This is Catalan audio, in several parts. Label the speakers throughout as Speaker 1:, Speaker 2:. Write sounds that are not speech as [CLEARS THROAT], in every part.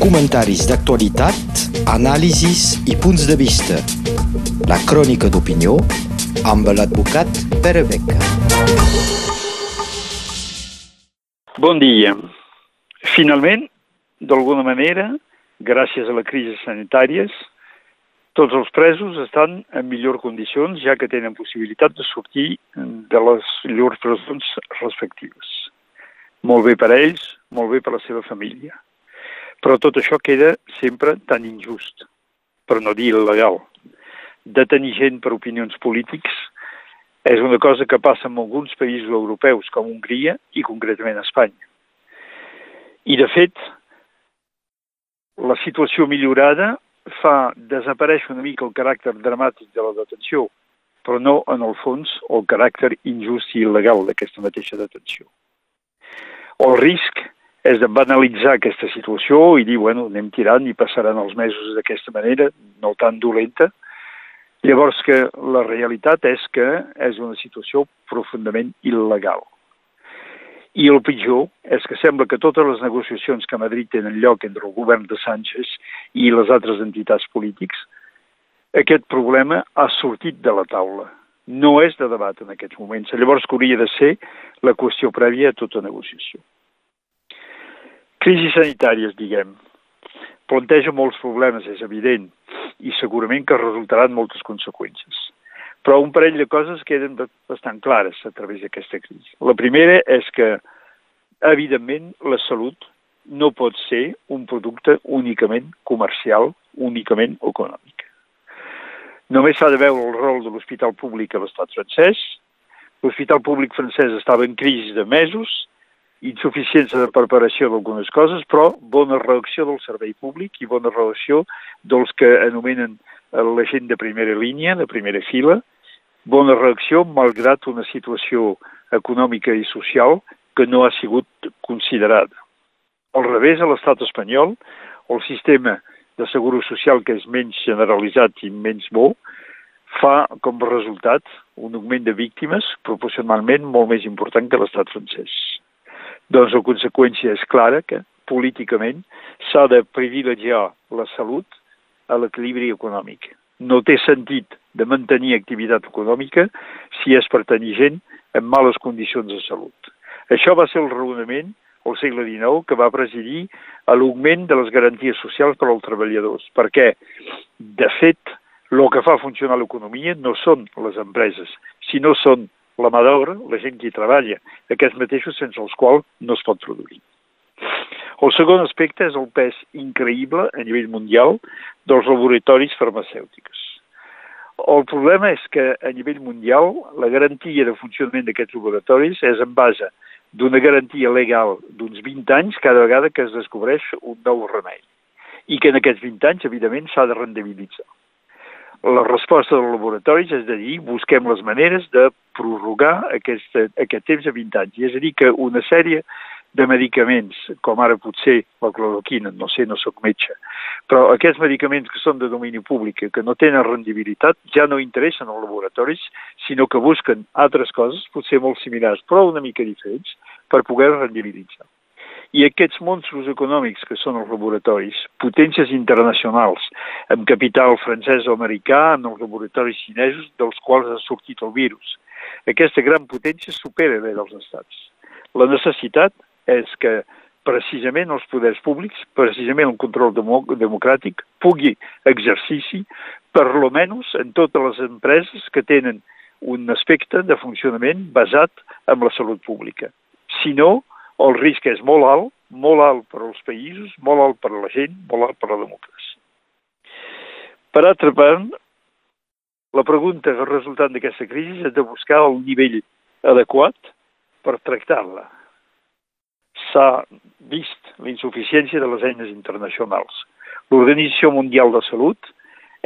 Speaker 1: Comentaris d'actualitat, anàlisis i punts de vista. La crònica d'opinió amb l'advocat Pere Beca.
Speaker 2: Bon dia. Finalment, d'alguna manera, gràcies a la crisi sanitàries, tots els presos estan en millor condicions, ja que tenen possibilitat de sortir de les llurs presons respectives. Molt bé per a ells, molt bé per a la seva família. Però tot això queda sempre tan injust, per no dir il·legal. Detenir gent per opinions polítics és una cosa que passa en alguns països europeus, com Hongria i concretament Espanya. I, de fet, la situació millorada fa desaparèixer una mica el caràcter dramàtic de la detenció, però no, en el fons, el caràcter injust i il·legal d'aquesta mateixa detenció. El risc és de banalitzar aquesta situació i dir, bueno, anem tirant i passaran els mesos d'aquesta manera, no tan dolenta. Llavors que la realitat és que és una situació profundament il·legal. I el pitjor és que sembla que totes les negociacions que a Madrid tenen lloc entre el govern de Sánchez i les altres entitats polítics, aquest problema ha sortit de la taula. No és de debat en aquests moments. Llavors que hauria de ser la qüestió prèvia a tota negociació. Crisis sanitàries, diguem. Planteja molts problemes, és evident, i segurament que resultaran moltes conseqüències. Però un parell de coses queden bastant clares a través d'aquesta crisi. La primera és que, evidentment, la salut no pot ser un producte únicament comercial, únicament econòmic. Només s'ha de veure el rol de l'hospital públic a l'estat francès. L'hospital públic francès estava en crisi de mesos, insuficiència de preparació d'algunes coses, però bona reacció del servei públic i bona reacció dels que anomenen la gent de primera línia, de primera fila, bona reacció malgrat una situació econòmica i social que no ha sigut considerada. Al revés, a l'estat espanyol, el sistema de seguro social, que és menys generalitzat i menys bo, fa com a resultat un augment de víctimes proporcionalment molt més important que l'estat francès. Doncs la conseqüència és clara que políticament s'ha de privilegiar la salut a l'equilibri econòmic. No té sentit de mantenir activitat econòmica si és per tenir gent en males condicions de salut. Això va ser el raonament al segle XIX que va presidir a l'augment de les garanties socials per als treballadors, perquè, de fet, el que fa funcionar l'economia no són les empreses, sinó són la mà d'obra, la gent que hi treballa, aquests mateixos sense els quals no es pot produir. El segon aspecte és el pes increïble a nivell mundial dels laboratoris farmacèutics. El problema és que a nivell mundial la garantia de funcionament d'aquests laboratoris és en base d'una garantia legal d'uns 20 anys cada vegada que es descobreix un nou remei i que en aquests 20 anys, evidentment, s'ha de rendibilitzar. La resposta dels laboratoris és de dir busquem les maneres de prorrogar aquest, aquest temps a 20 anys. I és a dir, que una sèrie de medicaments, com ara potser la cloroquina, no sé, no sóc metge, però aquests medicaments que són de domini públic, que no tenen rendibilitat, ja no interessen als laboratoris, sinó que busquen altres coses, potser molt similars, però una mica diferents, per poder rendibilitzar. I aquests monstros econòmics que són els laboratoris, potències internacionals, amb capital francès o americà, amb els laboratoris xinesos dels quals ha sortit el virus, aquesta gran potència supera la dels estats. La necessitat és que precisament els poders públics, precisament el control democràtic, pugui exercici, per lo menys en totes les empreses que tenen un aspecte de funcionament basat en la salut pública. Si no, el risc és molt alt, molt alt per als països, molt alt per a la gent, molt alt per a la democràcia. Per altra part, la pregunta resultant d'aquesta crisi és de buscar el nivell adequat per tractar-la s'ha vist la insuficiència de les eines internacionals. L'Organització Mundial de Salut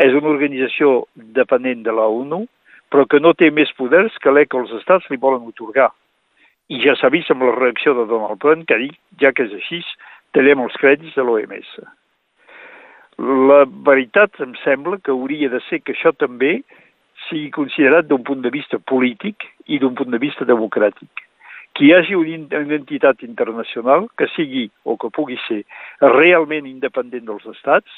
Speaker 2: és una organització dependent de la ONU, però que no té més poders que l'EC que els estats li volen otorgar. I ja s'ha vist amb la reacció de Donald Trump que ha dit, ja que és així, tallem els crèdits de l'OMS. La veritat em sembla que hauria de ser que això també sigui considerat d'un punt de vista polític i d'un punt de vista democràtic que hi hagi una entitat internacional que sigui o que pugui ser realment independent dels estats,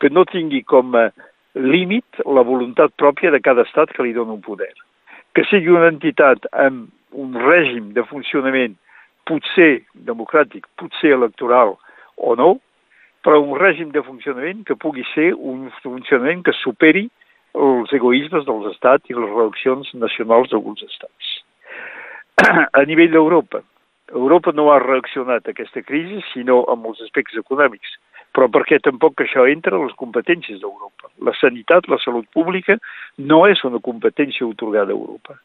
Speaker 2: que no tingui com a límit la voluntat pròpia de cada estat que li dona un poder. Que sigui una entitat amb un règim de funcionament potser democràtic, potser electoral o no, però un règim de funcionament que pugui ser un funcionament que superi els egoismes dels estats i les reaccions nacionals d'alguns estats. [CLEARS THROAT] A nivell d'Europa, Europa no ha reaccionat a aquesta crisi sinó amb els aspectes econòmics, però perquè tampoc això entra a les competències d'Europa. La sanitat, la salut pública, no és una competència otorgada a Europa.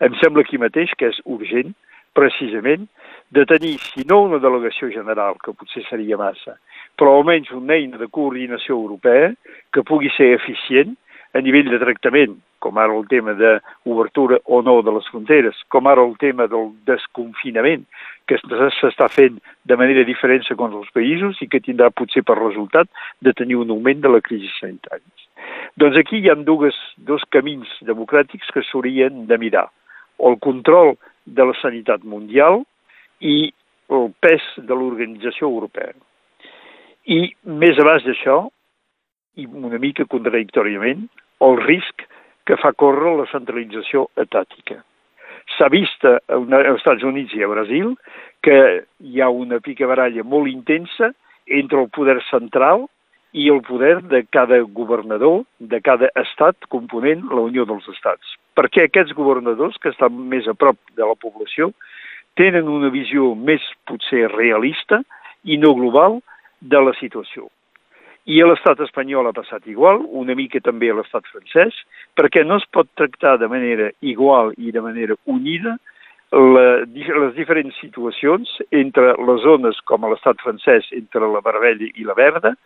Speaker 2: Em sembla aquí mateix que és urgent, precisament, de tenir, si no una delegació general, que potser seria massa, però almenys una eina de coordinació europea que pugui ser eficient a nivell de tractament, com ara el tema d'obertura o no de les fronteres, com ara el tema del desconfinament, que s'està fent de manera diferent segons els països i que tindrà potser per resultat de tenir un augment de la crisi sanitària. Doncs aquí hi ha dues, dos camins democràtics que s'haurien de mirar. El control de la sanitat mundial i el pes de l'organització europea. I més a baix d'això, i una mica contradictòriament, el risc que fa córrer la centralització etàtica. S'ha vist als Estats Units i a Brasil que hi ha una picabaralla molt intensa entre el poder central i el poder de cada governador, de cada estat component la Unió dels Estats. Perquè aquests governadors, que estan més a prop de la població, tenen una visió més potser realista i no global de la situació. I a l'estat espanyol ha passat igual, una mica també a l'estat francès, perquè no es pot tractar de manera igual i de manera unida la, les diferents situacions entre les zones com a l'estat francès, entre la vermella i la verda,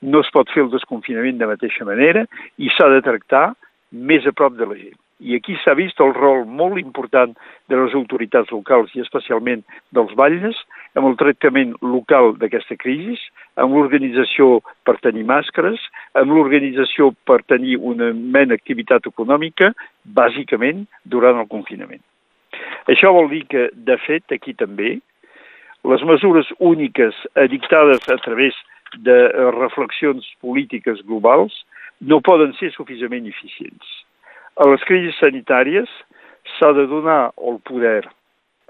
Speaker 2: no es pot fer el desconfinament de mateixa manera i s'ha de tractar més a prop de la gent. I aquí s'ha vist el rol molt important de les autoritats locals i especialment dels batlles amb el tractament local d'aquesta crisi, amb l'organització per tenir màscares, amb l'organització per tenir una mena d'activitat econòmica, bàsicament durant el confinament. Això vol dir que, de fet, aquí també, les mesures úniques adictades a través de reflexions polítiques globals no poden ser suficientment eficients a les crisis sanitàries s'ha de donar el poder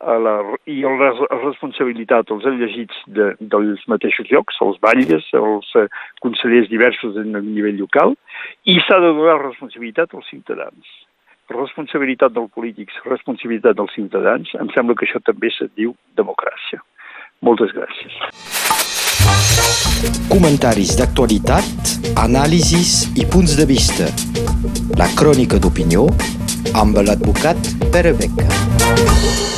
Speaker 2: a la, i la responsabilitat als elegits de, dels mateixos llocs, als batlles, als eh, consellers diversos a nivell local, i s'ha de donar responsabilitat als ciutadans. Responsabilitat dels polítics, responsabilitat dels ciutadans, em sembla que això també se't diu democràcia. Moltes gràcies.
Speaker 1: Comentaris d'actualitat, anàlisis i punts de vista. La crònica d'opinió amb l'advocat Pere Beca.